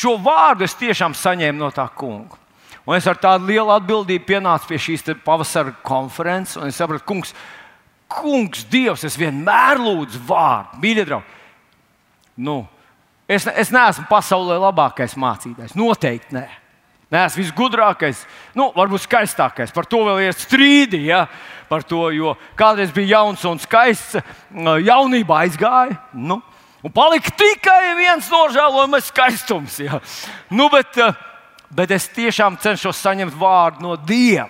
šo vārdu es tiešām saņēmu no tā kunga. Un es ar tādu lielu atbildību pienācu pie šīs pavasara konferences, un es sapratu, kungs, kungs, Dievs, es vienmēr lūdzu vārdu, mīļie draugi. Nu, es, es neesmu pasaulē labākais mācītājs. Noteikti nē. Nē, es esmu visgudrākais, nu, varbūt skaistākais. Par to vēl ir strīdi. Ja? Par to, jo kādreiz bija jauns un skaists, jaunībā aizgāja. Nu, un palika tikai viens nožēlojamais skaistums. Ja? Nu, bet, uh, bet es tiešām cenšos saņemt vārdu no Dieva.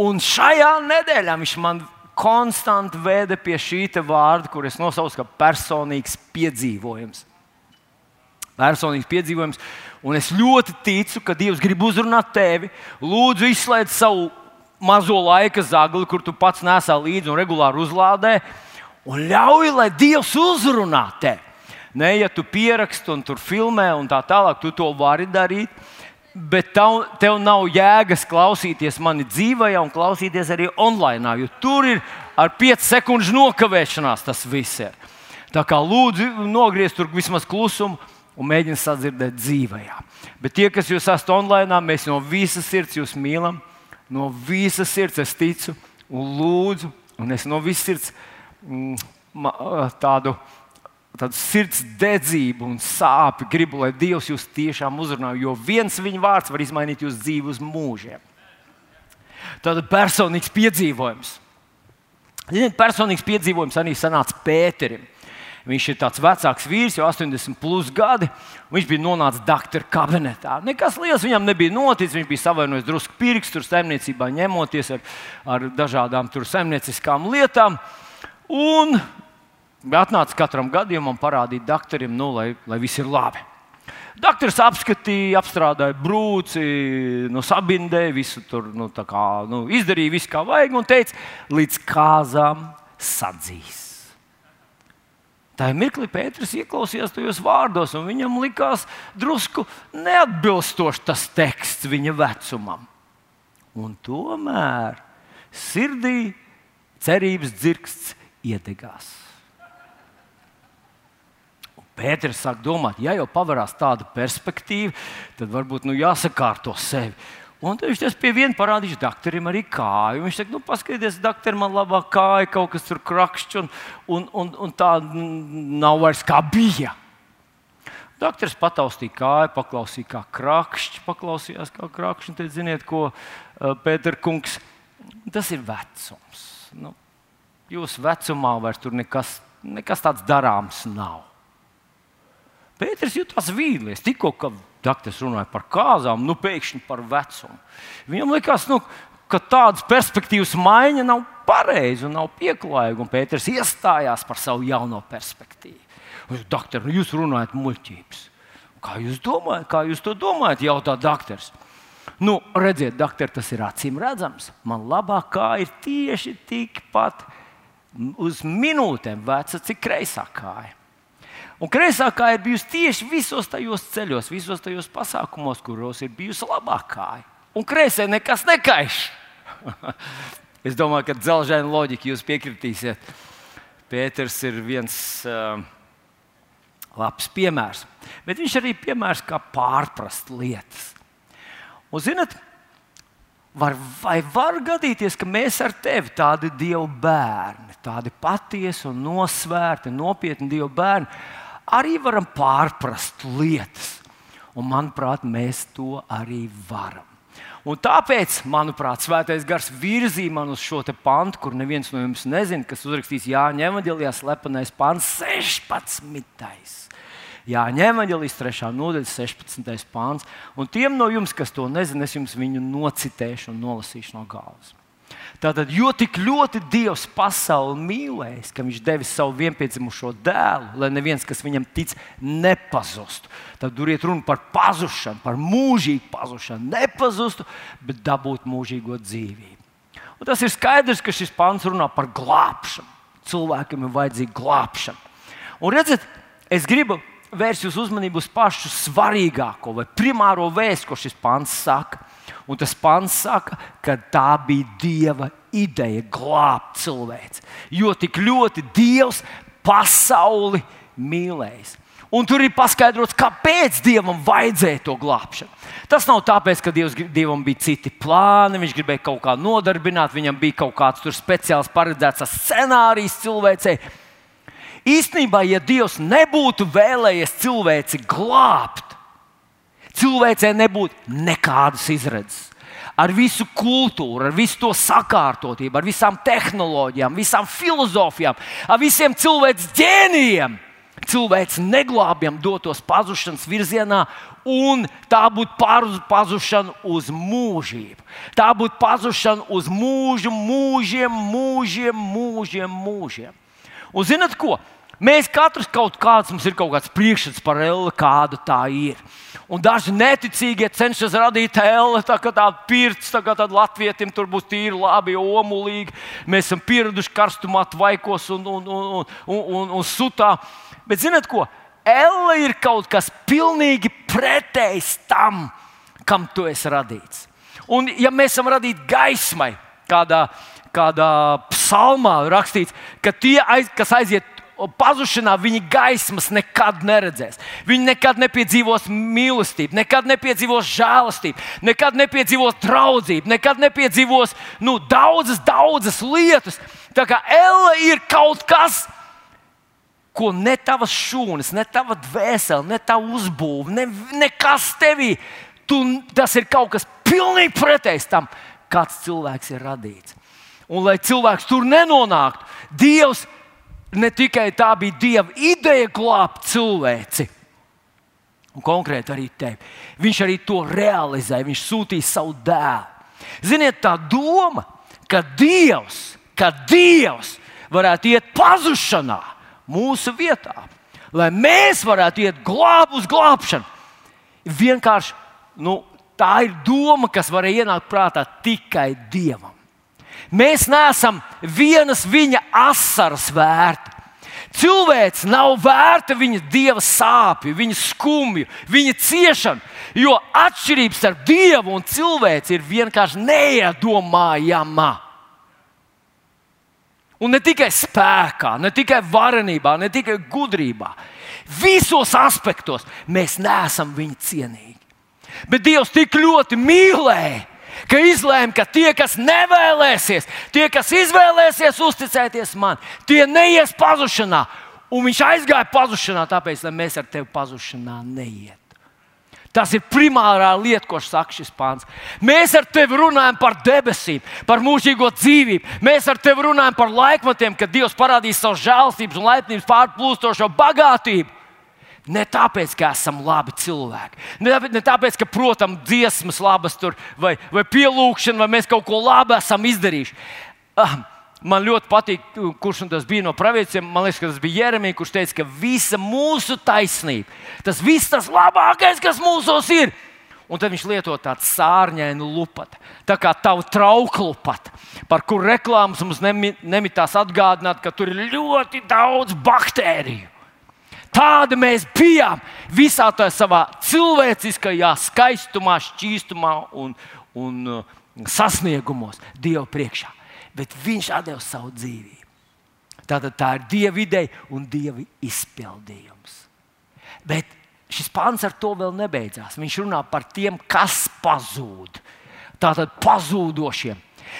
Un šajā nedēļā viņš man konstanti veda pie šī vārda, kur es nosaucu kā personīgs piedzīvojums. Personīgs piedzīvojums. Un es ļoti ticu, ka Dievs grib uzrunāt tevi. Lūdzu, izslēdz savu mazo laika zagli, kur tu pats nesā līdzi un regulāri uzlādē. Un ļauj, lai Dievs uzrunā tevi. Ne, ja tu pieraksti un tur filmē un tā tālāk, tu to vari darīt bet tev, tev nav jēgas klausīties mani dzīvajā un klausīties arī online, jo tur ir ar 5 sekundžu nokavēšanās tas viss. Ir. Tā kā lūdzu, nogriezt tur vismaz klusumu un mēģiniet sadzirdēt dzīvajā. Bet tie, kas jūs esat online, mēs no visas sirds jūs mīlam, no visas sirds es ticu un lūdzu, un es no visas sirds mm, tādu tādu sirds dedzību un sāpju. Gribu, lai Dievs jūs tiešām uzrunā, jo viens viņa vārds var izmainīt jūsu dzīvi uz mūžiem. Tāda personīgs piedzīvojums. Ziniet, personīgs piedzīvojums arī sanāca Pēterim. Viņš ir tāds vecāks vīrs, jau 80 plus gadi. Viņš bija nonācis doktora kabinetā. Nekas liels viņam nebija noticis. Viņš bija savainojis drusku pirkstu, tur saimniecībā ņemoties ar, ar dažādām saimnieciskām lietām. Un atnāca katram gadījumam parādīt doktoram, nu, lai, lai viss ir labi. Doktors apskatīja, apstrādāja brūci, nu, sabindēja visu tur, nu, kā, nu, izdarīja visu, kā vajag, un teica, līdz kāzām sadzīs. Tā ir mirkli, Pēters ieklausījās tajos vārdos, un viņam likās drusku neatbilstošs tas teksts viņa vecumam. Un tomēr sirdī cerības dzirksts iedegās. Pēters sāk domāt, ja jau pavarās tāda perspektīva, tad varbūt nu, jāsakārto sevi. Un viņš tas pie viena parādīja doktoram arī kāju. Viņš teica, nu, paskatieties, doktor, man labā kāja, kaut kas tur krakšķis, un, un, un, un tā nav vairs kā bija. Doktors pataustīja kāju, paklausīja, kā krakšķis, paklausījās, kā krakšķis. Tad ziniet, ko uh, Pēter kungs, tas ir vecums. Nu, jūsu vecumā vairs tur nekas, nekas tāds darāms nav. Pēters jutās vīlies. Tikko Dārts runāja par kāzām, nu pēkšņi par vecumu. Viņam likās, nu, ka tādas perspektīvas maiņa nav pareiza un nav pieklājīga. Pēters iestājās par savu jauno perspektīvu. Doktor, nu jūs runājat muļķības. Kā jūs domājat, kā jūs to domājat? Jautā doktors. Nu, redziet, doktor, tas ir acīm redzams. Man labākā ir tieši tikpat uz minūtēm veca, cik kreisā kāja. Un kreisā kāja ir bijusi tieši visos tajos ceļos, visos tajos pasākumos, kuros ir bijusi labākā. Un kreisē nekas nekaiš. es domāju, ka dzelzceļa loģika jūs piekritīsiet. Pēters ir viens uh, labs piemērs. Bet viņš arī ir piemērs, kā pārprast lietas. Un, zinat, var, vai var gadīties, ka mēs ar tevi tādi dievu bērni, tādi patiesi un nosvērti, nopietni dievu bērni, arī varam pārprast lietas. Un, manuprāt, mēs to arī varam. Un tāpēc, manuprāt, Svētais Gars virzīja man uz šo pantu, kur neviens no jums nezina, kas uzrakstīs Jāņa Evanģelijā, slepenais pants 16. Jāņa Evanģelijas 3. nodaļa, 16. pāns. Un tiem no jums, kas to nezina, es jums viņu nocitēšu un nolasīšu no galvas. Tātad, jo tik ļoti Dievs pasauli mīlējis, ka Viņš devis savu vienpiedzimušo dēlu, lai neviens, kas viņam tic, nepazustu. Tad tur iet runa par pazušanu, par mūžīgu pazušanu, nepazustu, bet dabūt mūžīgo dzīvību. Un tas ir skaidrs, ka šis pāns runā par glābšanu. Cilvēkam ir vajadzīga glābšana. Un redziet, es gribu vērst jūsu uzmanību uz pašu svarīgāko vai primāro vēstu, ko šis pāns saka. Un tas pants saka, ka tā bija Dieva ideja glābt cilvēci. Jo tik ļoti Dievs pasauli mīlējis. Un tur ir paskaidrots, kāpēc Dievam vajadzēja to glābšanu. Tas nav tāpēc, ka Dievs, Dievam bija citi plāni, viņš gribēja kaut kā nodarbināt, viņam bija kaut kāds speciāls paredzēts scenārijs cilvēcei. Īstenībā, ja Dievs nebūtu vēlējies cilvēci glābt, cilvēcei nebūtu nekādas izredzes ar visu kultūru, ar visu to sakārtotību, ar visām tehnoloģijām, visām filozofijām, ar visiem cilvēks ģēnijiem. Cilvēks neglābjam dotos pazušanas virzienā, un tā būtu pazušana uz mūžību. Tā būtu pazušana uz mūžu, mūžiem, mūžiem, mūžiem. mūžiem. Un zinat ko? Mēs katrs kaut kāds, mums ir kaut kāds priekšstats par elli, kāda tā ir. Un daži neticīgie cenšas radīt elli, tā kā tāda pirts, tā kā tāda latvietim tur būs tīri, labi, omulīgi. Mēs esam pieraduši karstumā, tvaikos un, un, un, un, un, un, un sutā. Bet zināt ko? Elle ir kaut kas pilnīgi pretējs tam, kam tu esi radīts. Un, ja mēs esam radīti gaismai, kādā, kādā psalmā rakstīts, ka tie, aiz, kas aiziet pazušanā viņi gaismas nekad neredzēs. Viņi nekad nepiedzīvos mīlestību, nekad nepiedzīvos žēlastību, nekad nepiedzīvos draudzību, nekad nepiedzīvos nu, daudzas, daudzas lietas. Tā kā elle ir kaut kas, ko ne tavas šūnas, ne tava dvēsele, ne tava uzbūve, ne, nekas tevī. Tu, tas ir kaut kas pilnīgi pretējs tam, kāds cilvēks ir radīts. Un lai cilvēks tur nenonāktu, Dievs ne tikai tā bija Dieva ideja glābt cilvēci, un konkrēti arī tevi. Viņš arī to realizēja, viņš sūtīja savu dēlu. Ziniet, tā doma, ka Dievs, ka Dievs varētu iet pazušanā mūsu vietā, lai mēs varētu iet glābt uz glābšanu, vienkārši nu, tā ir doma, kas var ienākt prātā tikai Dievam. Mēs neesam vienas viņa asaras vērti. Cilvēks nav vērta viņa dieva sāpju, viņa skumju, viņa ciešanu, jo atšķirības starp dievu un cilvēku ir vienkārši neiedomājama. Un ne tikai spēkā, ne tikai varenībā, ne tikai gudrībā. Visos aspektos mēs neesam viņa cienīgi. Bet Dievs tik ļoti mīlēja, ka izlēma, ka tie, kas nevēlēsies, tie, kas izvēlēsies uzticēties man, tie neies pazušanā. Un viņš aizgāja pazušanā, tāpēc, lai mēs ar tevi pazušanā neietu. Tas ir primārā lieta, ko saka šis pāns. Mēs ar tevi runājam par debesīm, par mūžīgo dzīvību. Mēs ar tevi runājam par laikmatiem, kad Dievs parādīs savu žēlstības un laipnības pārplūstošo bagātību. Ne tāpēc, ka esam labi cilvēki, ne tāpēc, ka, protams, dziesmas labas tur, vai, vai pielūgšana, vai mēs kaut ko labu esam izdarījuši. Ah, man ļoti patīk, kurš tas bija no pravieciem. Man liekas, ka tas bija Jeremijs, kurš teica, ka visa mūsu taisnība, tas viss tas labākais, kas mūsos ir. Un tad viņš lieto tādu sārņainu lupatu, tā kā tavu trauku lupatu, par kuru reklāmas mums nemitās atgādināt, ka tur ir ļoti daudz baktēriju. Tāda mēs bijām visā tā savā cilvēciskajā skaistumā, šķīstumā un, un uh, sasniegumos Dieva priekšā. Bet Viņš deva savu dzīvību. Tātad tā ir Dieva ideja un Dieva izpildījums. Bet šis pāns ar to vēl nebeidzās. Viņš runā par tiem, kas pazūd. Tātad pazūdošiem.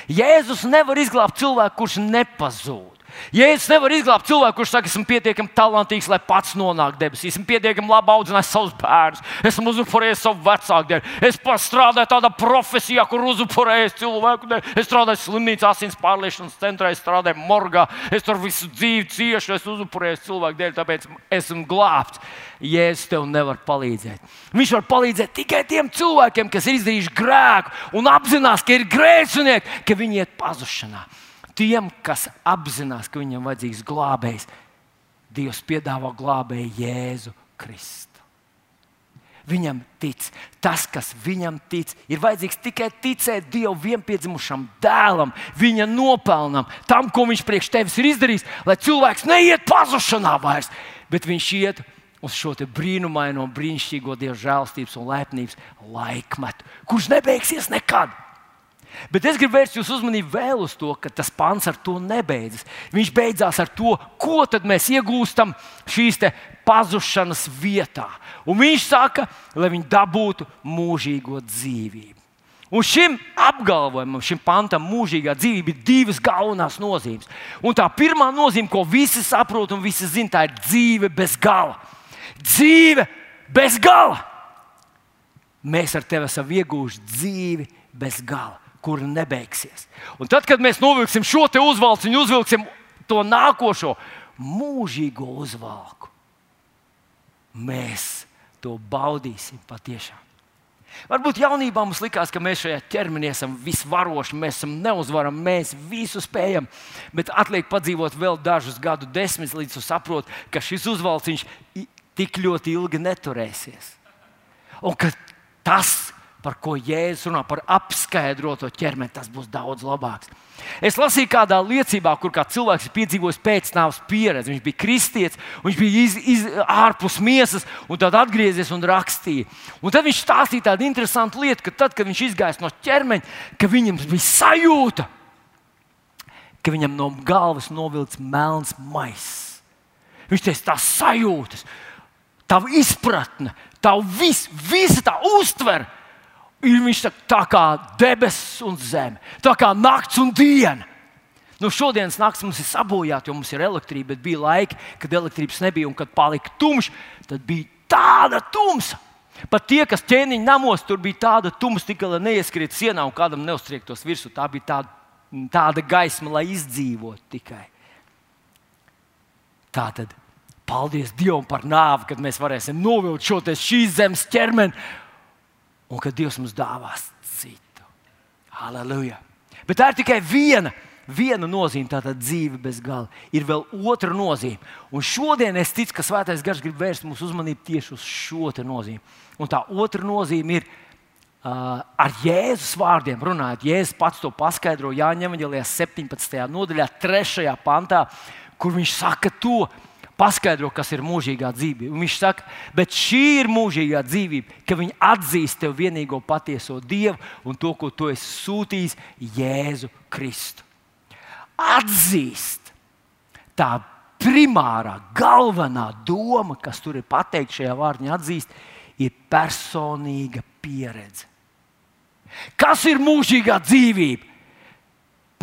Jēzus nevar izglābt cilvēku, kurš nepazūd. Jēzus nevar izglābt cilvēku, kurš saka, esmu pietiekami talantīgs, lai pats nonāktu debesīs. Esmu pietiekami labi audzinājis savus bērnus, esmu uzupurējis savu vecāku dēļ. Es strādāju tādā profesijā, kur uzupurējis cilvēku dēļ. Es strādāju slimnīcā, asins pārliešanas centrā, es strādāju morgā. Es tur visu dzīvi ciešu, es uzupurēju cilvēku dēļ, tāpēc esmu glābts. Jēzus tev nevar palīdzēt. Viņš var palīdzēt tikai tiem cilvēkiem, kas ir izdarījuši grēku un apzinās, ka ir grēcinieki, ka viņi iet pazušanā. Tiem, kas apzinās, ka viņam vajadzīgs glābējs, Dievs piedāvā glābēju Jēzu Kristu. Viņam tic. Tas, kas viņam tic, ir vajadzīgs tikai ticēt Dieva vienpiedzimušam dēlam, viņa nopelnam, tam, ko viņš priekš tevis ir izdarījis, lai cilvēks neiet pazušanā vairs, bet viņš iet uz šo brīnumaino, brīnišķīgo Dieva žēlstības un laipnības laikmetu, kurš nebeigsies nekad. Bet es gribu vērst jūsu uzmanību vēl uz to, ka tas pants ar to nebeidzas. Viņš beidzās ar to, ko mēs iegūstam šīs pazušanas vietā. Un viņš saka, lai viņi dabūtu mūžīgo dzīvību. Un šim apgalvojumam, šim pantam, mūžīgā dzīvība ir divas galvenās nozīmes. Un tā pirmā nozīme, ko visi saprot un visi zina, tā ir dzīve bez gala. Dzīve bez gala! Mēs ar tevi esam ieguvuši dzīvi bez gala kura nebeigsies. Un tad, kad mēs novilksim šo te uzvalku un uzvilksim to nākošo mūžīgo uzvalku, mēs to baudīsim patiešām. Varbūt jaunībā mums likās, ka mēs šajā ķermenī esam visvaroši, mēs esam neuzvarami, mēs visu spējam. Bet atliek padzīvot vēl dažus gadu desmitus, līdz saprotam, ka šis uzvalciņš tik ļoti ilgi neturēsies. Un ka tas, par ko Jēzus runā, par apskaidroto ķermeni, tas būs daudz labāks. Es lasīju kādā liecībā, kur kā cilvēks ir piedzīvojis pēcnāvus pieredzi. Viņš bija kristietis, viņš bija iz, iz, ārpus miesas, un tad atgriezies un rakstīja. Un tad viņš stāstīja tādu interesantu lietu, ka tad, kad viņš izgāja no ķermeņa, ka viņam bija sajūta, ka viņam no galvas novilcis melns maiss. Viņš teica, tās sajūtas, tā izpratne, tā vis, visa tā uztvere viņš saka, tā kā debesis un zeme, tā kā nakts un diena. Nu, šodienas naktis mums ir sabojāta, jo mums ir elektrība, bet bija laiki, kad elektrības nebija un kad palika tumšs, tad bija tāda tumsa. Pat tie, kas ķēniņa namos, tur bija tāda tumsa, tikai lai neieskriet sienā un kādam neuztriektos virsū. Tā bija tāda, tāda gaisma, lai izdzīvotu tikai. Tā tad paldies Dievam par nāvi, kad mēs varēsim novilkt šo šīs zemes ķermeni un ka Dievs mums dāvās citu. Halleluja! Bet tā ir tikai viena. Viena nozīme, tātad dzīve bez gala, ir vēl otra nozīme. Un šodien es ticu, ka Svētais Gars grib vērst mūsu uzmanību tieši uz šo nozīmi. Un tā otra nozīme ir uh, ar Jēzus vārdiem runājot. Jēzus pats to paskaidro Jāņa Evanģelijā 17. nodaļā, 3. pantā, kur viņš saka to, ka paskaidro, kas ir mūžīgā dzīvība. Un viņš saka, bet šī ir mūžīgā dzīvība, ka viņi atzīst tevi vienīgo patieso Dievu un to, ko tu esi sūtījis, Jēzu Kristu. Atzīst tā primārā, galvenā doma, kas tur ir pateikta šajā vārdā, atzīst, ir personīga pieredze. Kas ir mūžīgā dzīvība?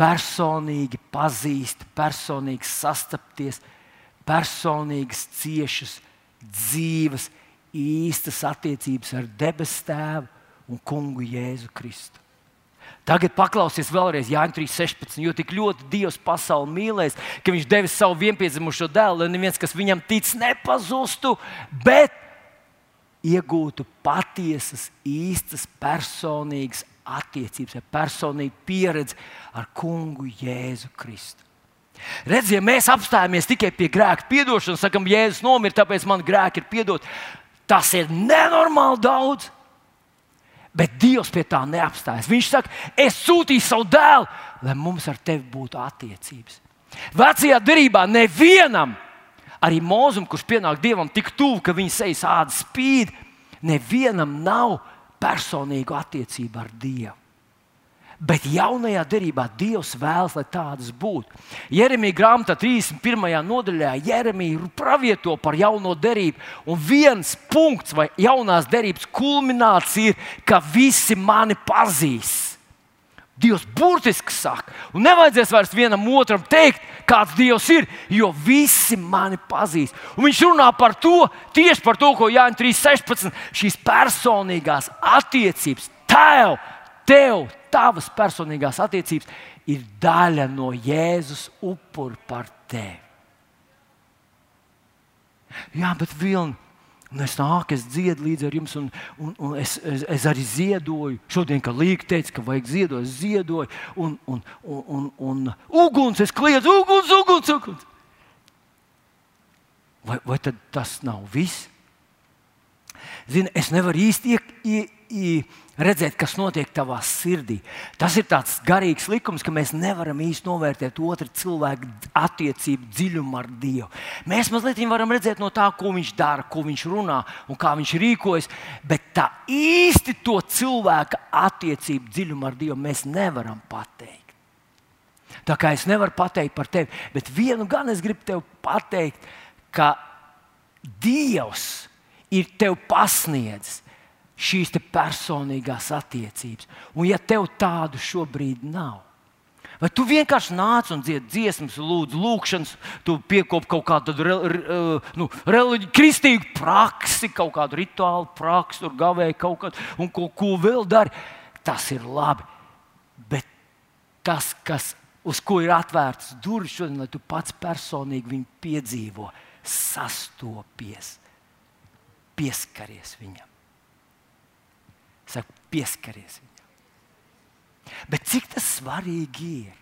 Personīgi pazīt, personīgi sastapties, personīgas, ciešas, dzīves, īstas attiecības ar debesu Tēvu un Kungu Jēzu Kristu. Tagad paklausies vēlreiz Jānis 3.16. Jo tik ļoti Dievs pasauli mīlēs, ka Viņš devis savu vienpiedzimušo dēlu, lai neviens, kas viņam tic, nepazustu, bet iegūtu patiesas, īstas, personīgas attiecības, personīgu pieredzi ar Kungu Jēzu Kristu. Redziet, ja mēs apstājamies tikai pie grēka piedošanas, sakam, Jēzus nomira, tāpēc man grēki ir piedot. Tas ir nenormāli daudz. Bet Dievs pie tā neapstājas. Viņš saka, es sūtīju savu dēlu, lai mums ar tevi būtu attiecības. Vecajā derībā nevienam, arī mūzum, kurš pienāk Dievam tik tuvu, ka viņa sejas ādas spīd, nevienam nav personīgu attiecību ar Dievu. Bet jaunajā derībā Dievs vēlas, lai tādas būtu. Jeremija grāmatā 31. nodaļā Jeremija pravieto par jauno derību. Un viens punkts vai jaunās derības kulminācija ir, ka visi mani pazīs. Dievs burtiski saka, un nevajadzēs vairs vienam otram teikt, kāds Dievs ir, jo visi mani pazīs. Un viņš runā par to, tieši par to, ko Jānis 3.16. šīs personīgās attiecības, tēvs, tev, tavas personīgās attiecības ir daļa no Jēzus upura par tevi. Jā, bet Vilni, un es nāku, es dziedu līdzi ar jums, un, un, un es, es, es arī ziedoju. Šodien, kad Līga teica, ka vajag ziedot, es ziedoju, un, un, un, un, un uguns, es kliedzu, uguns, uguns, uguns. Vai, vai tas nav viss? Zini, es nevaru īsti ie, ie, redzēt, kas notiek tavā sirdī. Tas ir tāds garīgs likums, ka mēs nevaram īsti novērtēt otru cilvēku attiecību dziļumu ar Dievu. Mēs mazliet varam redzēt no tā, ko viņš dara, ko viņš runā un kā viņš rīkojas, bet tā īsti to cilvēka attiecību dziļumu ar Dievu mēs nevaram pateikt. Tā kā es nevaru pateikt par tevi, bet vienu gan es gribu tev pateikt, ka Dievs ir tev pasniedzis šīs personīgās attiecības. Un ja tev tādu šobrīd nav, Vai tu vienkārši nāc un dziedi dziesmas, lūdzu, lūgšanas, tu piekopi kaut kādu re, re, nu, reliģiju, kristīgu praksi, kaut kādu rituālu praksi, tur gavēji kaut kādu, un ko, ko vēl dari. Tas ir labi. Bet tas, kas, uz ko ir atvērts durvis šodien, lai tu pats personīgi viņu piedzīvo, sastopies, pieskaries viņam. Saka, pieskaries viņam. Bet cik tas svarīgi ir?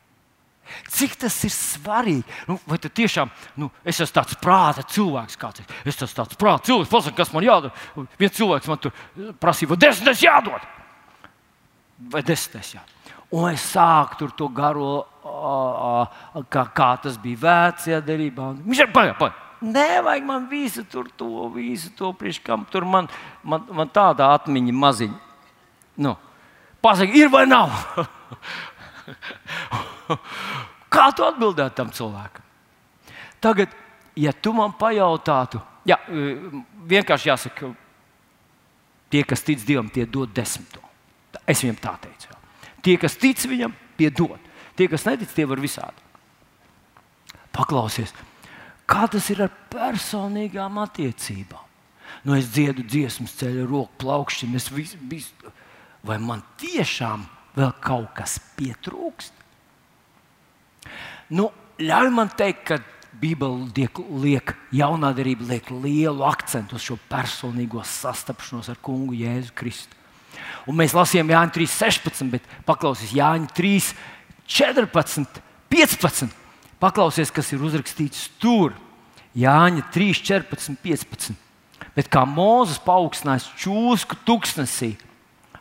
Cik tas ir svarīgi? Nu, vai tas tiešām nu, es esmu tāds prāta cilvēks, kāds ir? Es esmu tāds prāta cilvēks, pasaka, kas man jādara. Viens cilvēks man tur prasīja, vai desmitais jādod? Vai desmitais jādod? Un es sāku tur to garo, kā, kā tas bija vecajā derībā. Viņš ir pagaidām, pagaidām. Nevajag man visu tur, to visu to priekš, kam tur man, man, man tāda atmiņa maziņa. Nu, Pasaka, ir vai nav? Kā tu atbildētu tam cilvēkam? Tagad, ja tu man pajautātu, jā, vienkārši jāsaka, tie, kas tic Dievam, tie dod desmito. Es viņam tā teicu. Tie, kas tic viņam, tie dod. Tie, kas netic, tie var visādi. Paklausies, kā tas ir ar personīgām attiecībām. Nu, es dziedu dziesmu, ceļu roku plaukšķi, es visu, visu vai man tiešām vēl kaut kas pietrūkst? Nu, ļauj man teikt, ka Bībele liek, jaunā darbība liek lielu akcentu uz šo personīgo sastapšanos ar kungu Jēzu Kristu. Un mēs lasījām Jāņa 3.16, bet paklausieties Jāņa 3.14, 15. Paklausies, kas ir uzrakstīts tur. Jāņa 3.14, 15. Bet kā Mozus paaugstinājis čūsku tuksnesī,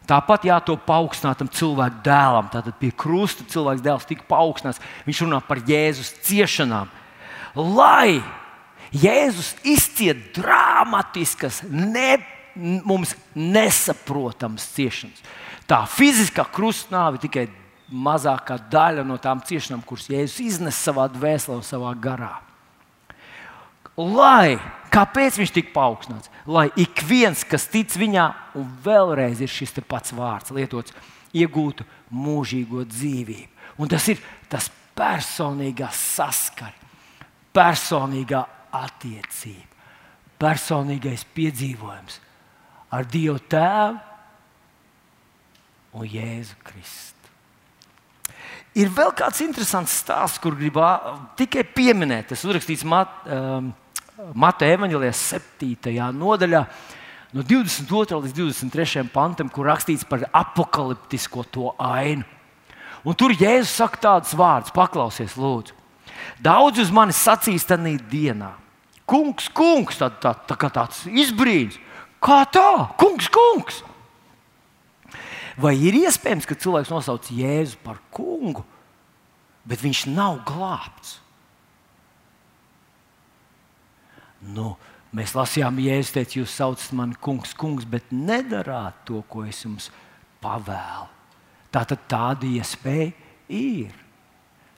Tāpat jātop paaugstinātam cilvēku dēlam. Tātad pie krusta cilvēks dēls tika paaugstināts. Viņš runā par Jēzus ciešanām. Lai Jēzus izciet dramatiskas, ne, mums nesaprotamas ciešanas. Tā fiziskā krustnāve tikai mazākā daļa no tām ciešanām, kuras Jēzus iznes savā dvēselē un savā garā. Lai Kāpēc viņš tika paaugstināts? Lai ik viens, kas tic viņā, un vēlreiz ir šis pats vārds lietots, iegūtu mūžīgo dzīvību. Un tas ir tas personīgā saskara, personīgā attiecība, personīgais piedzīvojums ar Dievu Tēvu un Jēzu Kristu. Ir vēl kāds interesants stāsts, kur gribu tikai pieminēt. Tas uzrakstīts Mat, um, Mateja evanģēlijas 7. nodaļā, no 22. līdz 23. pantam, kur rakstīts par apakaliptisko to ainu. Un tur Jēzus saka tādus vārdus, paklausies, lūdzu. Daudz uz mani sacīs tajā dienā. Kungs, kungs, tā, tā, tā kā tāds izbrīns. Kā tā? Kungs, kungs! Vai ir iespējams, ka cilvēks nosauc Jēzu par kungu, bet viņš nav glābts? Nu, mēs lasījām, Jēzus teica, jūs saucat mani kungs, kungs, bet nedarāt to, ko es jums pavēlu. Tā tad tāda iespēja ir.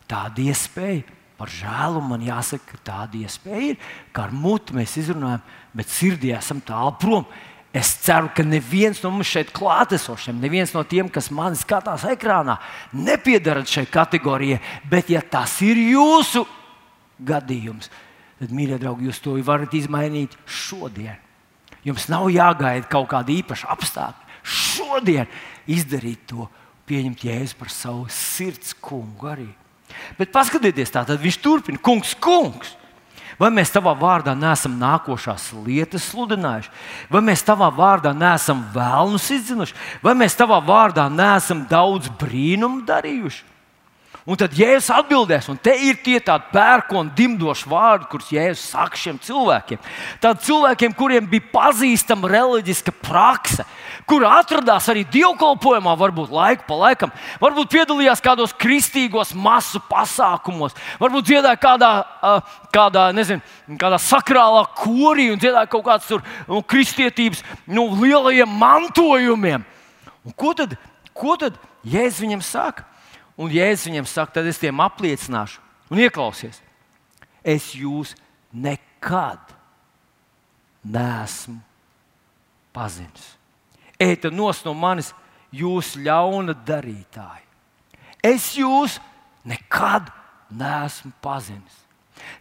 Tāda iespēja, par žēlu man jāsaka, ka tāda iespēja ir. Kā ar mutu mēs izrunājam, bet sirdī esam tālu prom. Es ceru, ka neviens no mums šeit klātesošiem, neviens no tiem, kas man skatās ekrānā, nepiedarat šai kategorijai. Bet, ja tas ir jūsu gadījums, tad tad, mīļie draugi, jūs to varat izmainīt šodien. Jums nav jāgaida kaut kāda īpaša apstākļa. Šodien izdarīt to, pieņemt jēzu par savu sirds kungu arī. Bet paskatieties, tā tad viņš turpina, kungs, kungs. Vai mēs tavā vārdā neesam nākošās lietas sludinājuši, vai mēs tavā vārdā neesam vēlnus izdzinuši, vai mēs tavā vārdā neesam daudz brīnumu darījuši? Un tad Jēzus atbildēs, un te ir tie tādi pērkoni, dimdoši vārdi, kurus Jēzus saka šiem cilvēkiem. Tādiem cilvēkiem, kuriem bija pazīstama reliģiska prakse, kur atradās arī dievkalpojumā, varbūt laiku pa laikam, varbūt piedalījās kādos kristīgos masu pasākumos, varbūt dziedāja kādā, kādā, nezinu, kādā sakrālā korī un dziedāja kaut kādas nu, kristietības nu, lielajiem mantojumiem. Un ko tad, ko tad Jēzus viņam saka? Un Jēzus viņam saka, tad es tiem apliecināšu un ieklausies. Es jūs nekad neesmu pazinis. Nos no manis, jūs ļauna darītāji. Es jūs nekad neesmu pazinis.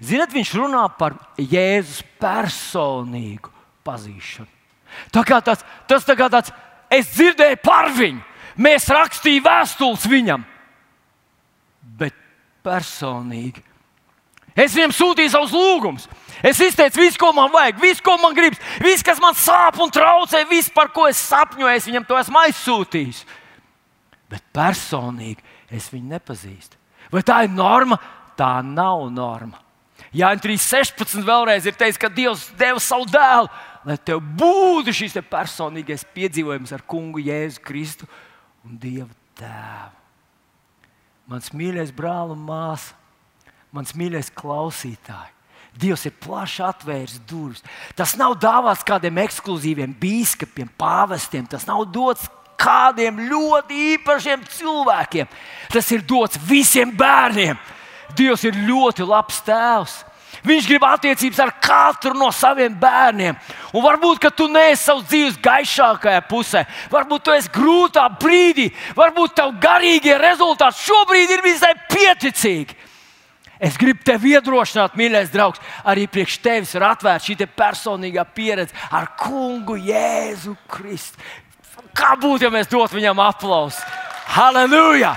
Ziniet, viņš runā par Jēzus personīgu pazīšanu. Tā kā tas, tas tā kā tāds, es dzirdēju par viņu, mēs rakstījām vēstules viņam, bet personīgi Es viņam sūtīju savus lūgumus. Es izteicu visu, ko man vajag, visu, ko man gribas, visu, kas man sāp un traucē, visu, par ko es sapņoju, es viņam to esmu aizsūtījis. Bet personīgi es viņu nepazīstu. Vai tā ir norma? Tā nav norma. Jā, 3.16. vēlreiz ir teicis, ka Dievs deva savu dēlu, lai tev būtu šis te personīgais piedzīvojums ar kungu Jēzu Kristu un Dieva tēvu. Mans mīļais brāl un māsa, mans mīļais klausītāj. Dievs ir plaši atvēris durvis. Tas nav dāvāts kādiem ekskluzīviem biskupiem, pāvestiem. Tas nav dots kādiem ļoti īpašiem cilvēkiem. Tas ir dots visiem bērniem. Dievs ir ļoti labs tēvs. Viņš grib attiecības ar katru no saviem bērniem. Un varbūt tu neesi savas dzīves gaišākajā pusē, varbūt tu esi grūtā brīdī, varbūt tev garīgie rezultāti šobrīd ir visai pieticīgi. Es gribu tevi iedrošināt, mīļais draugs, arī priekš tevis ir atvērta šī personīgā pieredze ar kungu Jēzu Kristu. Kā būtu, ja mēs dotu viņam aplausu? Halleluja!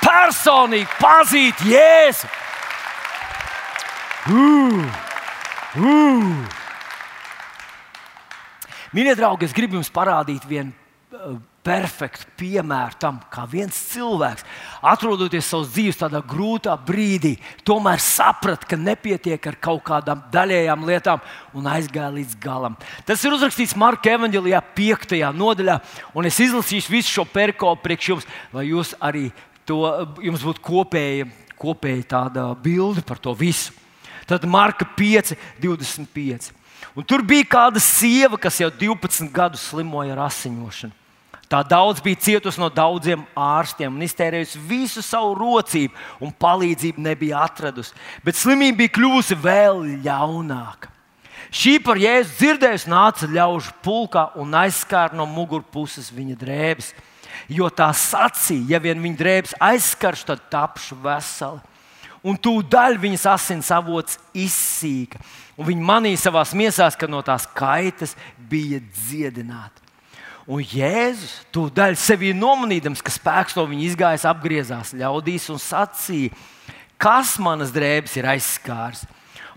Personīgi pazīt Jēzu! Uh, uh. Mīļie draugi, es gribu jums parādīt vienu uh, perfektu piemēru tam, kā viens cilvēks, atrodoties savas dzīves tādā grūtā brīdī, tomēr saprata, ka nepietiek ar kaut kādām daļējām lietām un aizgāja līdz galam. Tas ir uzrakstīts Marka Evanģelijā, 5. nodaļā, un es izlasīšu visu šo perikopu priekš jums, lai jūs arī to, jums būtu kopēja, kopēja tāda bilde par to visu. Tad Marka 5, 25. Un tur bija kāda sieva, kas jau 12 gadus slimoja ar asiņošanu. Tā daudz bija cietusi no daudziem ārstiem un iztērējusi visu savu rocību, un palīdzību nebija atradusi. Bet slimība bija kļuvusi vēl ļaunāka. Šī par jēzu dzirdējusi nāca ļaužu pulkā un aizskāra no mugurpuses viņa drēbes. Jo tā sacīja, ja vien viņa drēbes aizskarš, tad tapšu vesela. Un tūdaļ viņas asins avots izsīka, un viņa manīja savā miesās, ka no tās kaitas bija dziedināta. Un Jēzus to daļu sevī nomanīdams, ka spēks no viņa izgājis, apgriezās ļaudīs un sacīja, kas manas drēbes ir aizskārs.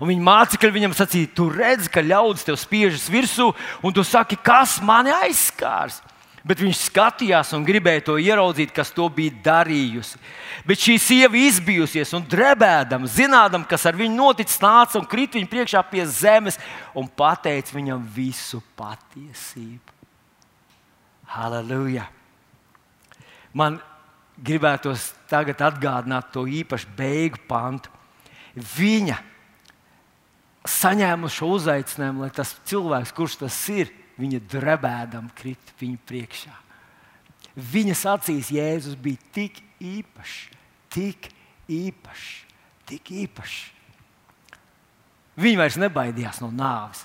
Un viņa mācekļi viņam sacīja, tu redzi, ka ļaudis tev spiežas virsū, un tu saki, kas mani aizskārs. Bet viņš skatījās un gribēja to ieraudzīt, kas to bija darījusi. Bet šī sieva izbijusies un drebēdama, zinādama, kas ar viņu noticis, nāca un krita viņa priekšā pie zemes un pateica viņam visu patiesību. Halleluja! Man gribētos tagad atgādināt to īpašu beigu pantu. Viņa saņēma šo uzaicinājumu, lai tas cilvēks, kurš tas ir, viņa drebēdam krit viņa priekšā. Viņas acīs Jēzus bija tik īpašs, tik īpašs, tik īpašs. Viņa vairs nebaidījās no nāves.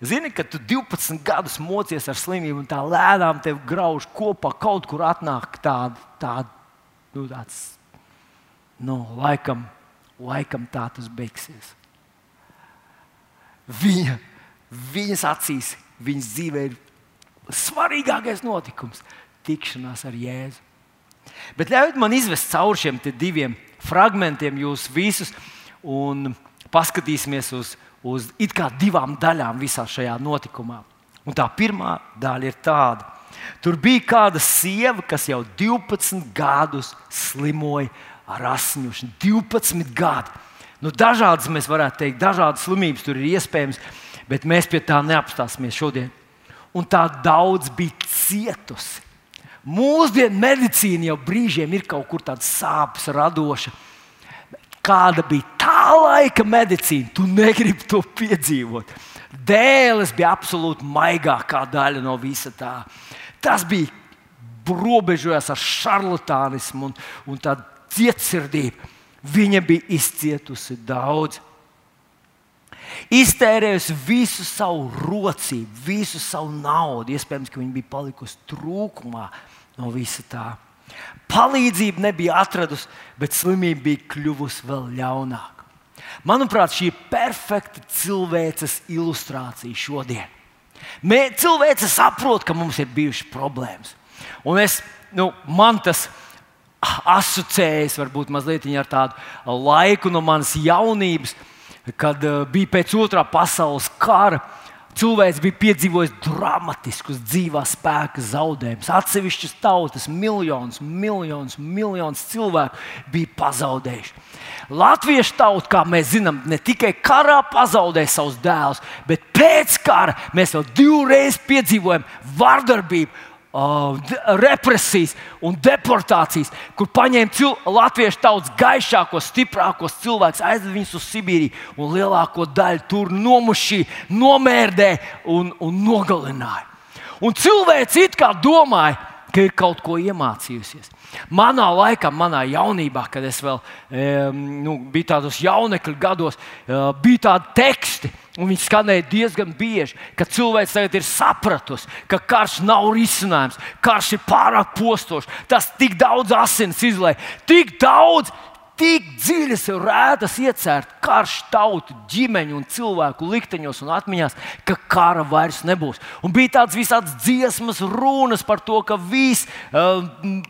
Zini, ka tu 12 gadus mocies ar slimību, un tā lēnām tev grauž kopā, kaut kur atnāk tāda, tāda nu, tāds, nu, laikam, laikam tā tas beigsies. Viņa, viņas acīs, viņas dzīvē ir svarīgākais notikums - tikšanās ar Jēzu. Bet ļaujiet man izvest cauri šiem diviem fragmentiem, jūs visus, un paskatīsimies uz uz divām daļām visā šajā notikumā. Un tā pirmā daļa ir tāda. Tur bija kāda sieva, kas jau 12 gadus slimoja ar asņošanu. 12 gadi. Nu, dažādas, mēs varētu teikt, dažādas slimības tur ir iespējamas, bet mēs pie tā neapstāsimies šodien. un tā daudz bija cietusi. Mūsdienu medicīna jau brīžiem ir kaut kur tāda sāpes radoša. Kāda bija tā laika medicīna, tu negribi to piedzīvot. Dēles bija absolūti maigākā daļa no visa tā. Tas bija robežojas ar šarlatānismu un, un tādu cietsirdību. Viņa bija izcietusi daudz. Iztērējusi visu savu rocību, visu savu naudu. Iespējams, ka viņa bija palikusi trūkumā no visa tā. Palīdzību nebija atradusi, bet slimība bija kļuvusi vēl ļaunāka. Manuprāt, šī ir perfekta cilvēces ilustrācija šodien. Mēs cilvēki saprotam, ka mums ir bijušas problēmas. Un es, nu, man tas asociējas varbūt mazliet ar tādu laiku no manas jaunības, kad uh, bija pēc otrā pasaules kara. Cilvēks bija piedzīvojis dramatiskus dzīvā spēka zaudējumus. Atsevišķas tautas, miljonus, miljonus, miljonus cilvēku bija pazaudējuši. Latviešu tauta, kā mēs zinām, ne tikai karā pazaudēja savus dēlus, bet pēc kara mēs vēl divreiz piedzīvojam vardarbību Uh, represijas un deportācijas, kur paņēma cil latviešu tautas gaišākos, stiprākos cilvēkus, aizveda viņus uz Sibīriju un lielāko daļu tur nomušīja, nomērdēja un, un nogalināja. Un cilvēks it kā domāja, ka ir kaut ko iemācījusies. Manā laikā, manā jaunībā, kad es vēl e, nu, biju tādos jaunekļu gados, e, bija tādi teksti, un viņi skanēja diezgan bieži, ka cilvēks tagad ir sapratusi, ka karš nav risinājums, karš ir pārāk postošs, tas tik daudz asins izlaiž, tik daudz tik dziļas un rētas iecērt karš tautu, ģimeņu un cilvēku likteņos un atmiņās, ka kara vairs nebūs. Un bija tādas visādas dziesmas, runas par to, ka viss uh,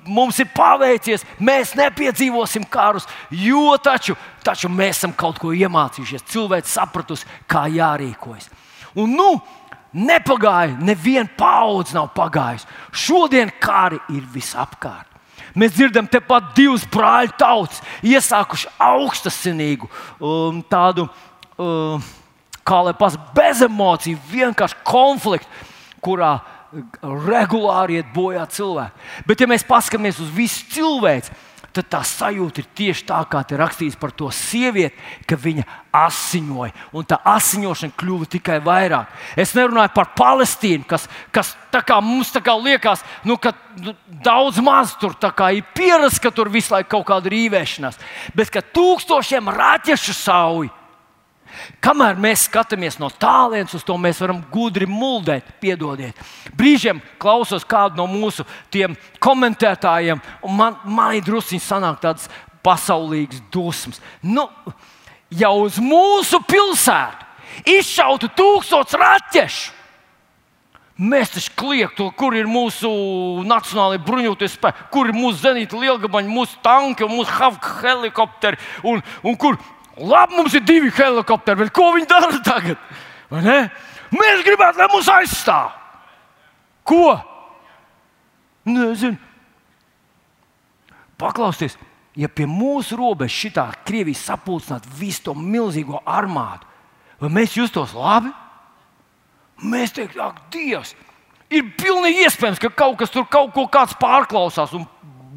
mums ir paveicies, mēs nepiedzīvosim karus, jo taču, taču mēs esam kaut ko iemācījušies. Cilvēks sapratusi, kā jārīkojas. Un, nu, Nepagāja, neviena paudze nav pagājusi. Šodien kari ir visapkārt. Mēs dzirdam, tepat divas brāļu tautas iesākuši augstasinīgu um, tādu, um, kā lai pasakā, bez emociju, vienkārši konfliktu, kurā regulāri iet bojā cilvēki. Bet, ja mēs paskatāmies uz visu cilvēku, tad tā sajūta ir tieši tā, kā te rakstīts par to sievieti, ka viņa asiņoja, un tā asiņošana kļuva tikai vairāk. Es nerunāju par Palestīnu, kas, kas kā mums kā liekas, nu, ka nu, daudz maz tur ir pierasts, ka tur visu laiku kaut kāda rīvēšanās, bet ka tūkstošiem raķešu sauju Kamēr mēs skatāmies no tālienes uz to, mēs varam gudri muldēt, piedodiet. Brīžiem klausos kādu no mūsu komentētājiem, un man, man ir druskuļi sanāk tādas pasaulīgas dusmas. Nu, jau uz mūsu pilsētu izšautu tūkstoš raķešu. Mēs taču kliegtu, kur ir mūsu nacionālajie bruņoties spēki, kur ir mūsu zenīta lielgabaņi, mūsu tanki, mūsu helikopteri un, un kur Labi, mums ir divi helikopteri, bet ko viņi dara tagad? Mēs gribētu, lai mūs aizstāv. Ko? Nezinu. Paklausieties, ja pie mūsu robežas šitā Krievijas sapulcinātu visu to milzīgo armādu, vai mēs justos labi? Mēs teiktu, ak, Dievs! Ir pilnīgi iespējams, ka kaut kas tur kaut ko pārklausās, un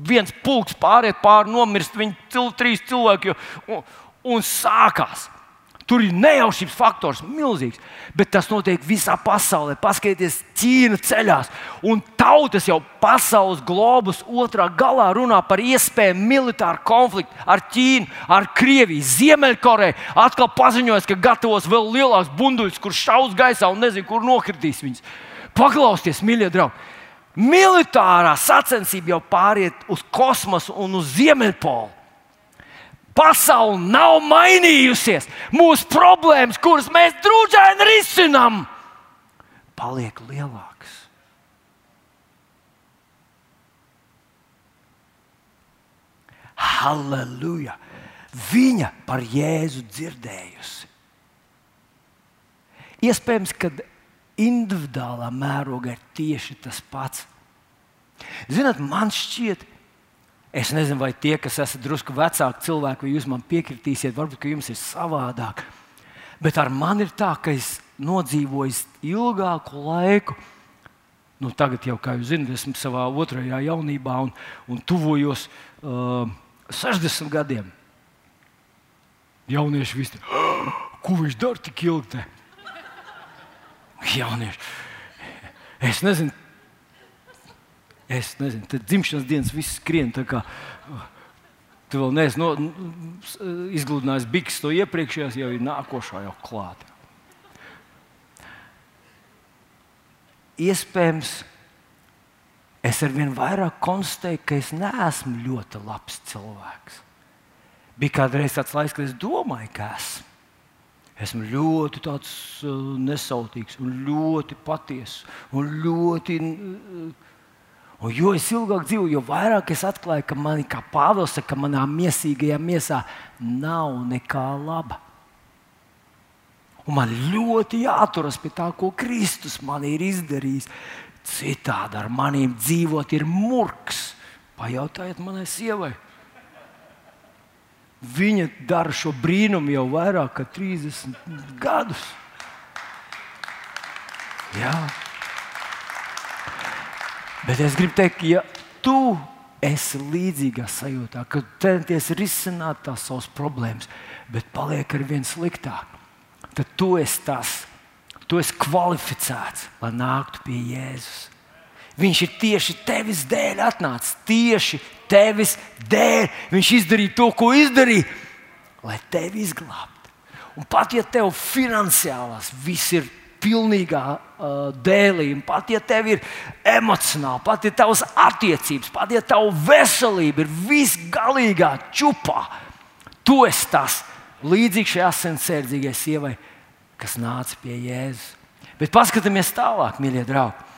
viens pulks pāriet pāri, nomirst viņi cil, trīs cilvēki. Jo, un sākās. Tur ir nejaušības faktors milzīgs, bet tas notiek visā pasaulē. Paskatieties, Ķīna ceļās, un tautas jau pasaules globus otrā galā runā par iespējamu militāru konfliktu ar Ķīnu, ar Krieviju. Ziemeļkoreja atkal paziņoja, ka gatavos vēl lielāks bunduļs, kurš šaus gaisā un nezinu, kur nokritīs viņus. Paklausieties, mīļie draugi! Militārā sacensība jau pāriet uz kosmosu un uz Ziemeļpolu. Pasaule nav mainījusies. Mūsu problēmas, kuras mēs drūzēni risinām, paliek lielākas. Halleluja! Viņa par Jēzu dzirdējusi. Iespējams, ka individuālā mērogā ir tieši tas pats. Ziniet, man šķiet, Es nezinu, vai tie, kas esat drusku vecāki cilvēki, vai jūs man piekritīsiet, varbūt jums ir savādāk. Bet ar mani ir tā, ka es nodzīvoju ilgāku laiku nu, tagad jau, kā jūs zināt, esmu savā otrajā jaunībā un, un tuvojos uh, 60 gadiem. Jaunieši visi, ko viņš dara tik ilgi? Te? Jaunieši, es nezinu, es nezinu, tad dzimšanas dienas viss skrien kā. Tu vēl neesi no, izgludinājis bikses to iepriekšējās, jau ir nākošā jau klāta. Iespējams, es ar vien vairāk konstatēju, ka es neesmu ļoti labs cilvēks. Bija kādreiz tāds laiks, kad es domāju, ka esmu. Esmu ļoti tāds uh, nesautīgs, un ļoti patiess un ļoti. Uh, Un jo es ilgāk dzīvoju, jo vairāk es atklāju, ka man, kā Pāvils saka, manā miesīgajā miesā nav nekā laba. Un man ļoti jāturas pie tā, ko Kristus man ir izdarījis. Citādi ar maniem dzīvot ir murgs. Pajautājiet manai sievai. Viņa dara šo brīnumu jau vairāk kā 30 gadus. Jā. Bet es gribu teikt, ja tu esi līdzīgā sajūtā, ka centies risināt tās savas problēmas, bet paliek ar vien sliktāk, tad tu esi tas, tu esi kvalificēts, lai nāktu pie Jēzus. Viņš ir tieši tevis dēļ atnācis, tieši tevis dēļ. Viņš izdarīja to, ko izdarīja, lai tevi izglābtu. Un pat ja tev finansiālās viss ir pilnīgā uh, dēlī, pat ja tev ir emocionāli, pat ja tavas attiecības, pat ja tava veselība ir visgalīgā čupā, tu esi tas līdzīgs šai asinsērdzīgai sievai, kas nāca pie Jēzus. Bet paskatāmies tālāk, mīļie draugi.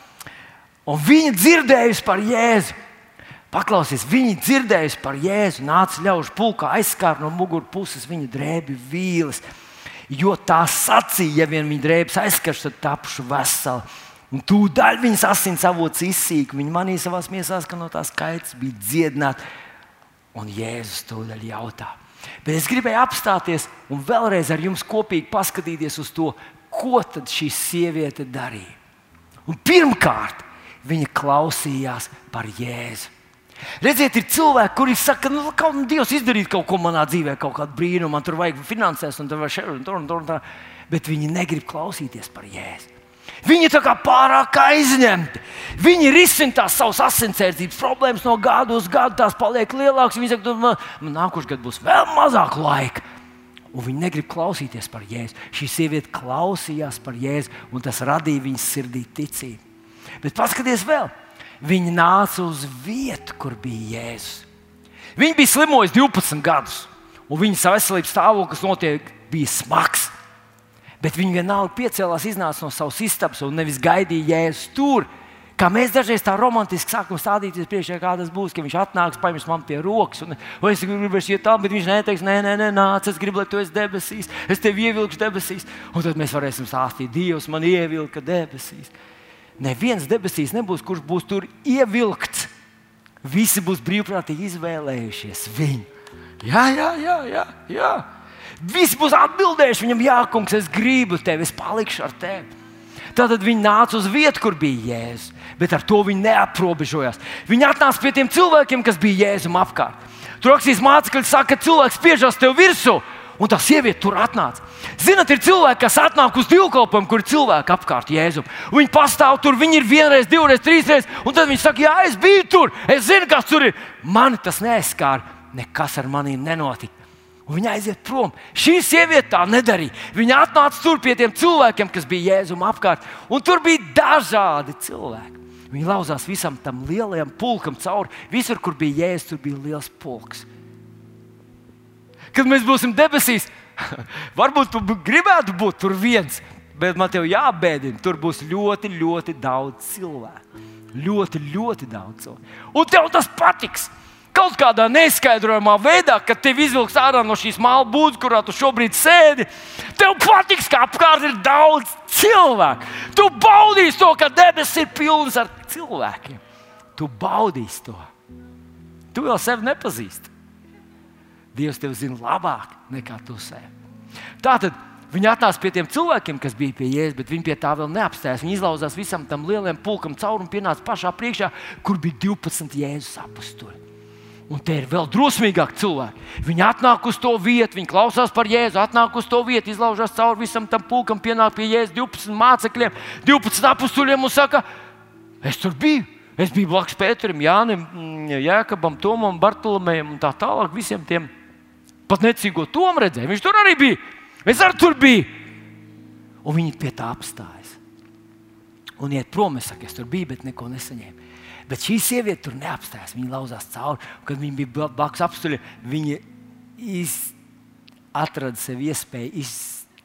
Un viņa dzirdējusi par Jēzu. Paklausies, viņi dzirdējuši par Jēzu, nāca ļaužu pulkā, aizskāra no mugurpuses viņa drēbi vīles. Jo tā sacīja, ja vien viņa drēbes aizskars, tad tapšu vesela. Un tūdaļ viņas asins avots izsīka. Viņa manīja savā miesās, ka no tās skaits bija dziedināta. Un Jēzus tūdaļ jautā. Bet es gribēju apstāties un vēlreiz ar jums kopīgi paskatīties uz to, ko tad šī sieviete darīja. Un pirmkārt, viņa klausījās par Jēzu. Redziet, ir cilvēki, kuri saka, nu, ka Dievs izdarīs kaut ko manā dzīvē, kaut kādu brīnumu, man tur vajag finansēs, un tur vajag šeit, un tur, un tur, un tur. Bet viņi negrib klausīties par Jēzu. Viņi ir pārāk aizņemti. Viņi risina tās savas asinsērdzības problēmas no gada uz gadu, tās paliek lielākas. Viņi saka, man, man nākošais gads būs vēl mazāk laika. Un viņi negrib klausīties par Jēzu. Šī sieviete klausījās par Jēzu, un tas radīja viņas sirdī ticību. Bet paskatieties vēl! Viņa nāca uz vietu, kur bija Jēzus. Viņa bija slimojusi 12 gadus, un viņas veselības stāvoklis bija smags. Bet viņa vienalga piecēlās, iznāca no savas istabas un nevis gaidīja Jēzus tur. Kā mēs dažreiz tā romantiski sākam stādīties priekšā, kā tas būs, ka viņš atnāks, paņems man pie rokas, un es gribu iet tālu, bet viņš neteiks, nē, nē, nē, nāc, es gribu, lai tu esi debesīs, es tevi ievilkšu debesīs. Un tad mēs varēsim stāstīt, Dievs man ievilka debesīs. Neviens debesīs nebūs, kurš būs tur ievilkts. Visi būs brīvprātīgi izvēlējušies viņu. Jā, jā, jā, jā. jā. Visi būs atbildējuši viņam, Jā, kungs, es gribu tevi, es palikšu ar tevi. Tad viņi nāca uz vietu, kur bija Jēzus, bet ar to viņi neaprobežojās. Viņi atnāca pie tiem cilvēkiem, kas bija Jēzum apkārt. Tur rakstīts, mācekļi saka, ka cilvēks spiežas tev virsū, un tā sieviete tur atnāca. Zinat, ir cilvēki, kas atnāk uz dievkalpojumu, kur ir cilvēki apkārt Jēzum. Viņi pastāv tur, viņi ir vienreiz, divreiz, trīsreiz, un tad viņi saka, jā, es biju tur, es zinu, kas tur ir. Mani tas neaizskāra, nekas ar maniem nenotika. Un viņa aiziet prom. Šī sieviete tā nedarīja. Viņa atnāca tur pie tiem cilvēkiem, kas bija Jēzum apkārt, un tur bija dažādi cilvēki. Viņa lauzās visam tam lielajam pulkam cauri. Visur, kur bija Jēzus, tur bija liels pulks. Kad mēs būsim debesīs, Varbūt tu gribētu būt tur viens, bet man te jābēdina. Tur būs ļoti, ļoti daudz cilvēku. Ļoti, ļoti daudz cilvēku. Un tev tas patiks. Kaut kādā neskaidrojamā veidā, kad tev izvilks ārā no šīs māla būdas, kurā tu šobrīd sēdi, tev patiks, ka apkārt ir daudz cilvēku. Tu baudīsi to, ka debesis ir pilnas ar cilvēkiem. Tu baudīsi to. Tu vēl sevi nepazīsti. Dievs tevi zina labāk nekā tu sevi. Tātad Viņi atnāca pie tiem cilvēkiem, kas bija pie jēzus, bet viņi pie tā vēl neapstājās. Viņi izlauzās visam tam lielajam pulkam cauri un pienāca pašā priekšā, kur bija 12 jēzus apstuļi. Un te ir vēl drosmīgāki cilvēki. Viņi atnāk uz to vietu, viņi klausās par jēzu, atnāk uz to vietu, izlaužas cauri visam tam pulkam, pienāk pie jēzus 12 mācekļiem, 12 apstuļiem un saka, es tur biju. Es biju blakus Pēterim, Jānim, Jēkabam, Tomam, Bartolomejam un tā tālāk. Visiem tiem pat necīgo tomu redzēju. Viņš tur arī bija. Es arī tur biju. Un viņi pie tā apstājas. Un iet prom, es saku, es tur biju, bet neko nesaņēmu. Bet šī sieviete tur neapstājās. Viņa lauzās cauri. Kad viņa bija blakus apstuļiem, viņa iz, atrada sev iespēju iz,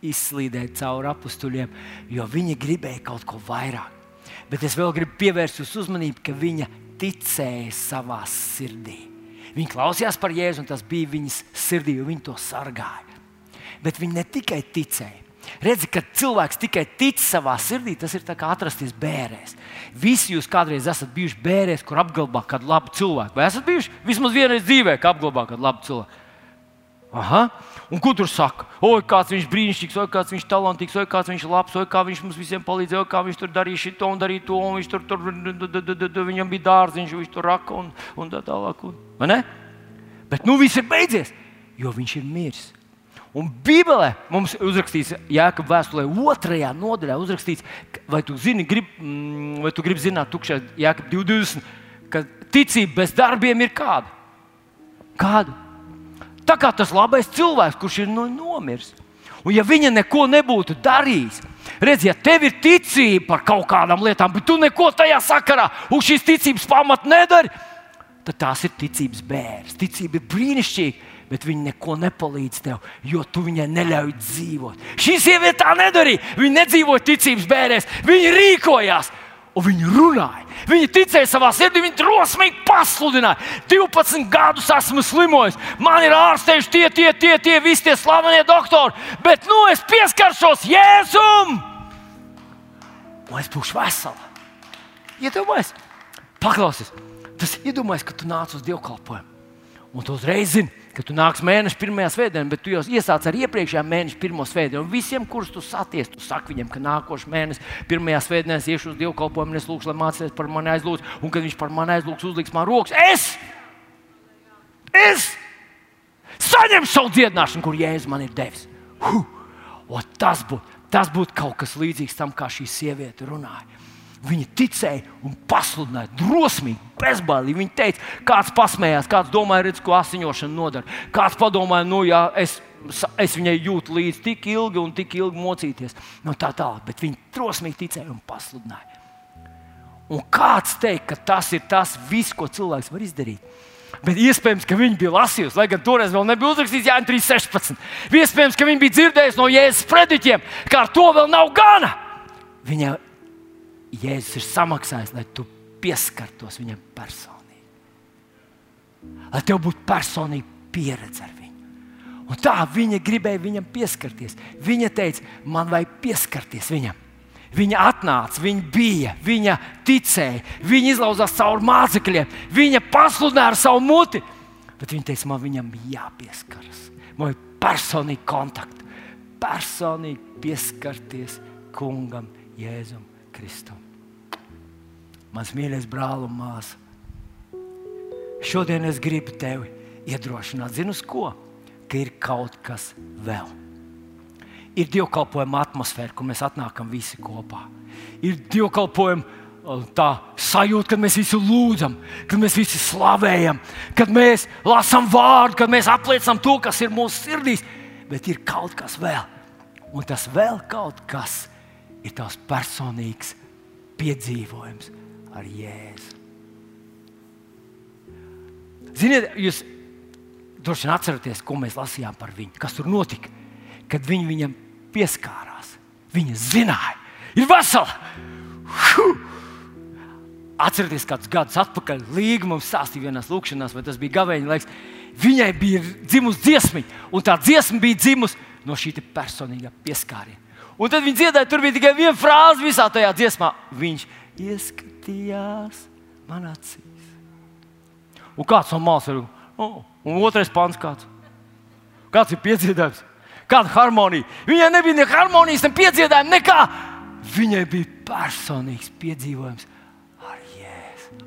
izslīdēt cauri apstuļiem, jo viņa gribēja kaut ko vairāk. Bet es vēl gribu pievērst jūsu uzmanību, ka viņa ticēja savā sirdī. Viņa klausījās par Jēzu, un tas bija viņas sirdī, jo viņa to sargāja. Bet viņa ne tikai ticēja. Redzi, kad cilvēks tikai tic savā sirdī, tas ir kā atrasties bērēs. Visi jūs kādreiz esat bijuši bērēs, kur apglabā kādu labu cilvēku. Vai esat bijuši vismaz vienreiz dzīvē, kā apglabā kādu labu cilvēku? Aha. Un ko tur saka? Oi, kāds viņš brīnišķīgs, oi, kāds viņš talantīgs, oi, kāds viņš labs, oi, kā viņš mums visiem palīdzēja, oi, kā viņš tur darīja šo un darīja to, un viņš tur, tur viņam bija dārziņš, viņš tur raka un, un tā tālāk. Vai ne? Bet nu viss ir beidzies, jo viņš ir miris. Un Bībelē mums ir uzrakstīts, Jēkabā vēstulē, otrajā nodaļā, uzrakstīts, vai tu, zini, grib, mm, vai tu gribi zināt, tukšā Jēkabā 20, ka ticība bez darbiem ir kāda? Kāda? Tā kā tas labais cilvēks, kurš ir nu, nomiris. Un ja viņa neko nebūtu darījis, redz, ja tev ir ticība par kaut kādām lietām, bet tu neko tajā sakarā uz šīs ticības pamata nedari, tad tās ir ticības bērns. Ticība ir brīnišķīga bet viņa neko nepalīdz tev, jo tu viņai neļauj dzīvot. Šī sieviete tā nedarīja. Viņa nedzīvoja ticības bērēs, viņa rīkojās. Un viņi runāja. Viņi ticēja savā sirdī, viņi drosmīgi pasludināja. 12 gadus esmu slimojis, man ir ārstējuši tie, tie, tie, tie visi tie slavenie doktori, bet nu es pieskaršos Jēzum! Un es būšu vesela. Iedomājieties, paklausies, tas iedomājieties, ka tu nāc uz dievkalpojumu. Un tu uzreiz zini, ka tu nāks mēneša pirmajā svētdienā, bet tu jau iesāc ar iepriekšējā mēneša pirmo svētdienu. Visiem, kurus tu saties, tu saki viņam, ka nākošais mēnesis, pirmajā svētdienā es iešu uz dievkalpojumu, es lūgšu, lai mācīties par mani aizlūdz. Un kad viņš par mani aizlūgs, uzliks man rokas, es! Es! Saņemšu savu dziedināšanu, kur Jēzus man ir devis. Huh! O, tas būtu būt kaut kas līdzīgs tam, kā šī sieviete runāja. Viņi ticēja un pasludināja drosmīgi, bezbailīgi. Viņi teica, kāds pasmējās, kāds domāja, redz, ko asiņošana nodara. Kāds padomāja, nu, jā, es, es viņai jūtu līdzi tik ilgi un tik ilgi mocīties. Nu, tā tālāk, bet viņi drosmīgi ticēja un pasludināja. Un kāds teikt, ka tas ir tas viss, ko cilvēks var izdarīt? Bet iespējams, ka viņi bija lasījuši, lai gan toreiz vēl nebija uzrakstīts Jānis 3.16. Iespējams, ka viņi bija dzirdējuši no Jēzus prediķiem, ka ar to vēl nav gana. Viņa Jēzus ir samaksājis, lai tu pieskartos viņam personīgi. Lai tev būtu personīga pieredze ar viņu. Un tā viņa gribēja viņam pieskarties. Viņa teica, man vajag pieskarties viņam. Viņa atnāca, viņa bija, viņa ticēja, viņa izlauzās cauri mācekļiem, viņa pasludināja ar savu muti. Bet viņa teica, man viņam jāpieskaras. Man ir personīgi kontakti, personīgi pieskarties kungam, Jēzum Kristum. Mans mīļais brāl un māsa, šodien es gribu tevi iedrošināt, zinu, ko? Ka ir kaut kas vēl. Ir dievkalpojuma atmosfēra, kur mēs atnākam visi kopā. Ir dievkalpojuma tā sajūta, kad mēs visi lūdzam, kad mēs visi slavējam, kad mēs lasām vārdu, kad mēs apliecinām to, kas ir mūsu sirdīs. Bet ir kaut kas vēl. Un tas vēl kaut kas ir tavs personīgs piedzīvojums ar Jēzu. Ziniet, jūs droši vien atceraties, ko mēs lasījām par viņu, kas tur notika. Kad viņi viņam pieskārās, viņa zināja, ir vesela. Huh! Atcerieties, kādus gadus atpakaļ Līga mums stāstīja vienā lūkšanā, vai tas bija gaveņa laiks. Viņai bija dzimusi dziesma, un tā dziesma bija dzimusi no šī personīgā pieskāriena. Un tad viņi dziedāja, tur bija tikai viena frāze visā tajā dziesmā. Viņš ieskatījās man acīs. Un kāds no malas ir? Oh, un otrais pāns kāds? Kāds ir piedzīvojums? Kāda harmonija? Viņai nebija ne harmonijas, ne piedziedājuma, nekā. Viņai bija personīgs piedzīvojums ar Jēzu.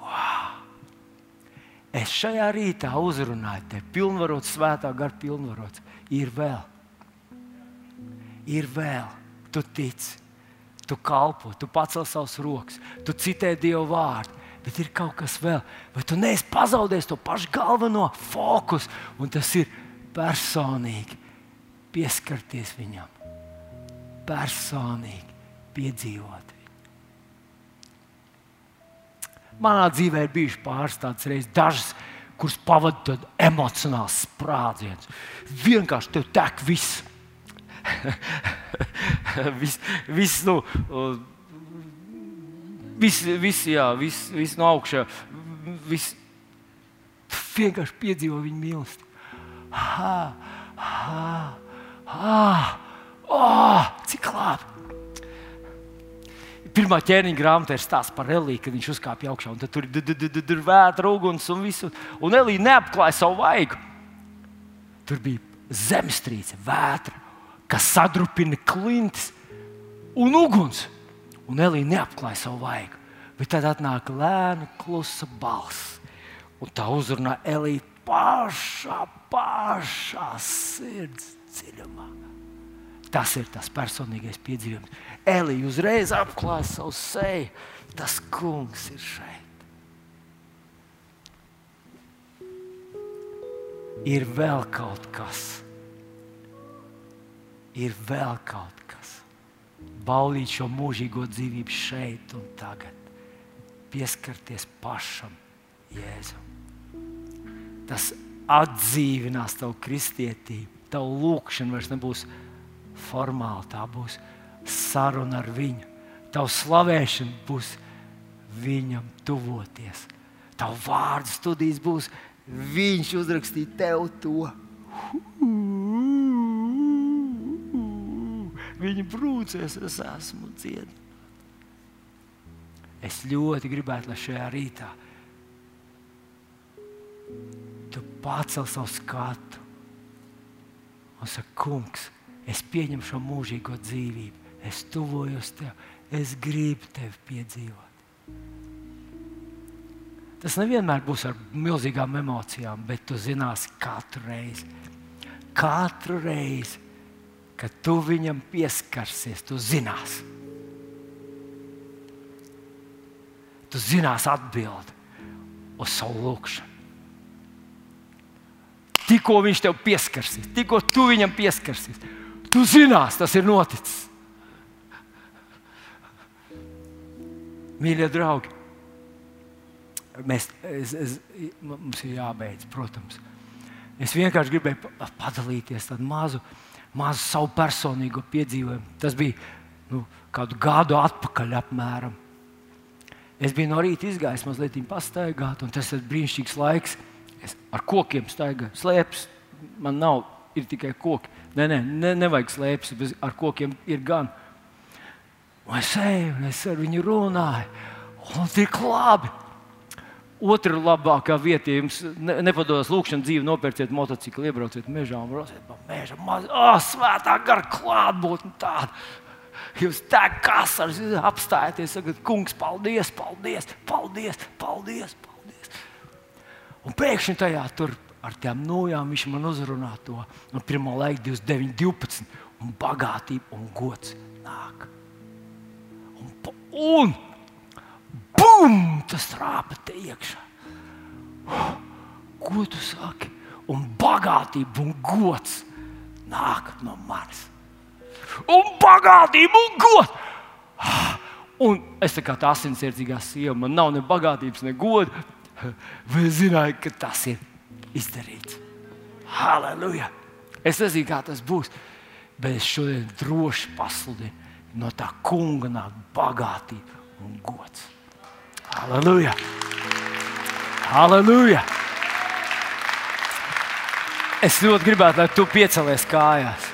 Wow. Es šajā rītā uzrunāju te, pilnvarots, svētā gara pilnvarots. Ir vēl, ir vēl, tu tici, tu kalpo, tu pacel savus rokas, tu citē Dievu vārdu bet ir kaut kas vēl. Vai tu neesi pazaudējis to pašu galveno fokusu, un tas ir personīgi pieskarties viņam, personīgi piedzīvot. Manā dzīvē ir bijušas pāris tādas reizes, dažas, kuras pavadīja tādu emocionālu sprādzienu. Vienkārši tev tek viss. viss, vis, nu, viss, vis, jā, viss, viss no augšas, viss vienkārši piedzīvo viņa mīlestību. Ha, ha, ha, oh, cik labi! Pirmā ķēniņa grāmatā ir stāsts par Eliju, kad viņš uzkāpa augšā. Tur ir vētra, uguns un viss. Un Elija neapklāja savu vaigu. Tur bija zemestrīce, vētra, kas sadrupina klintis un uguns un Elīna neapklāja savu vaigu. Bet tad atnāk lēna, klusa balss. Un tā uzrunā Elīna pašā, pašā sirds dziļumā. Tas ir tas personīgais piedzīvojums. Elīna uzreiz apklāja savu seju. Tas kungs ir šeit. Ir vēl kaut kas. Ir vēl kaut kas baudīt šo mūžīgo dzīvību šeit un tagad, pieskarties pašam Jēzum. Tas atdzīvinās tavu kristietību, tavu lūgšanu vairs nebūs formāla, tā būs saruna ar viņu. Tavu slavēšana būs viņam tuvoties. Tavu vārdu studijas būs viņš uzrakstīt tev to. Viņi brūcēs, es esmu dziedināts. Es ļoti gribētu, lai šajā rītā tu pacel savu skatu un saki, Kungs, es pieņemu šo mūžīgo dzīvību, es tuvojos tev, es gribu tevi piedzīvot. Tas nevienmēr būs ar milzīgām emocijām, bet tu zināsi katru reizi. Katru reizi kad tu viņam pieskarsies, tu zinās. Tu zinās atbildi uz savu lūgšanu. Tikko viņš tev pieskarsies, tikko tu viņam pieskarsies, tu zinās, tas ir noticis. Mīļie draugi, mēs, es, es, mums ir jābeidz, protams. Es vienkārši gribēju padalīties tādu mazu mazu savu personīgo piedzīvojumu. Tas bija nu, kādu gadu atpakaļ apmēram. Es biju no rīta izgājis mazliet pastaigāt, un tas ir brīnišķīgs laiks. Es ar kokiem staigāju, slēpes man nav, ir tikai koki. Nē, nē, ne, nevajag slēpes, bet ar kokiem ir gan. Un es eju, un es ar viņu runāju, un tik labi. Otra labākā vieta, ja jums nepadodas lūkšanas dzīve, nopērciet motociklu, iebrauciet mežā un brauciet pa mežu. Oh, svētā gara klātbūtne tāda. Jūs tā kā asars apstājieties, sakat, kungs, paldies, paldies, paldies, paldies. paldies. Un pēkšņi tajā tur ar tām nojām viņš man uzrunā to no pirmā laika 29, 12. Un bagātība un gods nāk. Un, un bum! Tas trāpa te iekšā. Ko tu saki? Un bagātība un gods nāk no manis. Un bagātība un gods! Un es kā tā asinsriedzīgā sieva, man nav ne bagātības, ne goda. Vai es zināju, ka tas ir izdarīts? Halleluja! Es nezinu, kā tas būs, bet es šodien droši pasludinu, no tā kunga nāk bagātība un gods. Halleluja! Halleluja! Es ļoti gribētu, lai tu piecelies kājās,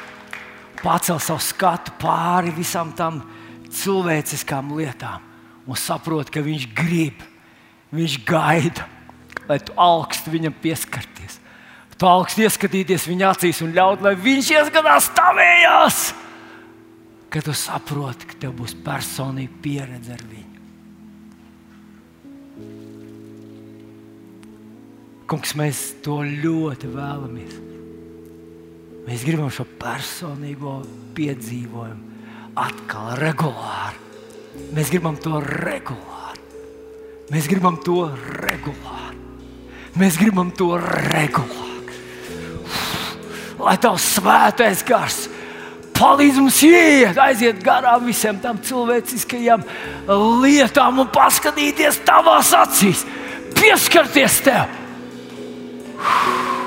pacel savu skatu pāri visam tam cilvēciskām lietām un saproti, ka viņš grib, viņš gaida, lai tu augstu viņam pieskarties. Tu augstu ieskatīties viņa acīs un ļaut, lai viņš ieskatās tavējās. Kad tu saproti, ka tev būs personīga pieredze ar viņu. Kungs, mēs to ļoti vēlamies. Mēs gribam šo personīgo piedzīvojumu atkal, regulāri. Mēs gribam to regulāri. Mēs gribam to regulāri. Mēs gribam to regulāri lai tavs svētais gars palīdz mums iet, aiziet garām visiem tam cilvēciskajām lietām un paskatīties tavās acīs, pieskarties tev Whew.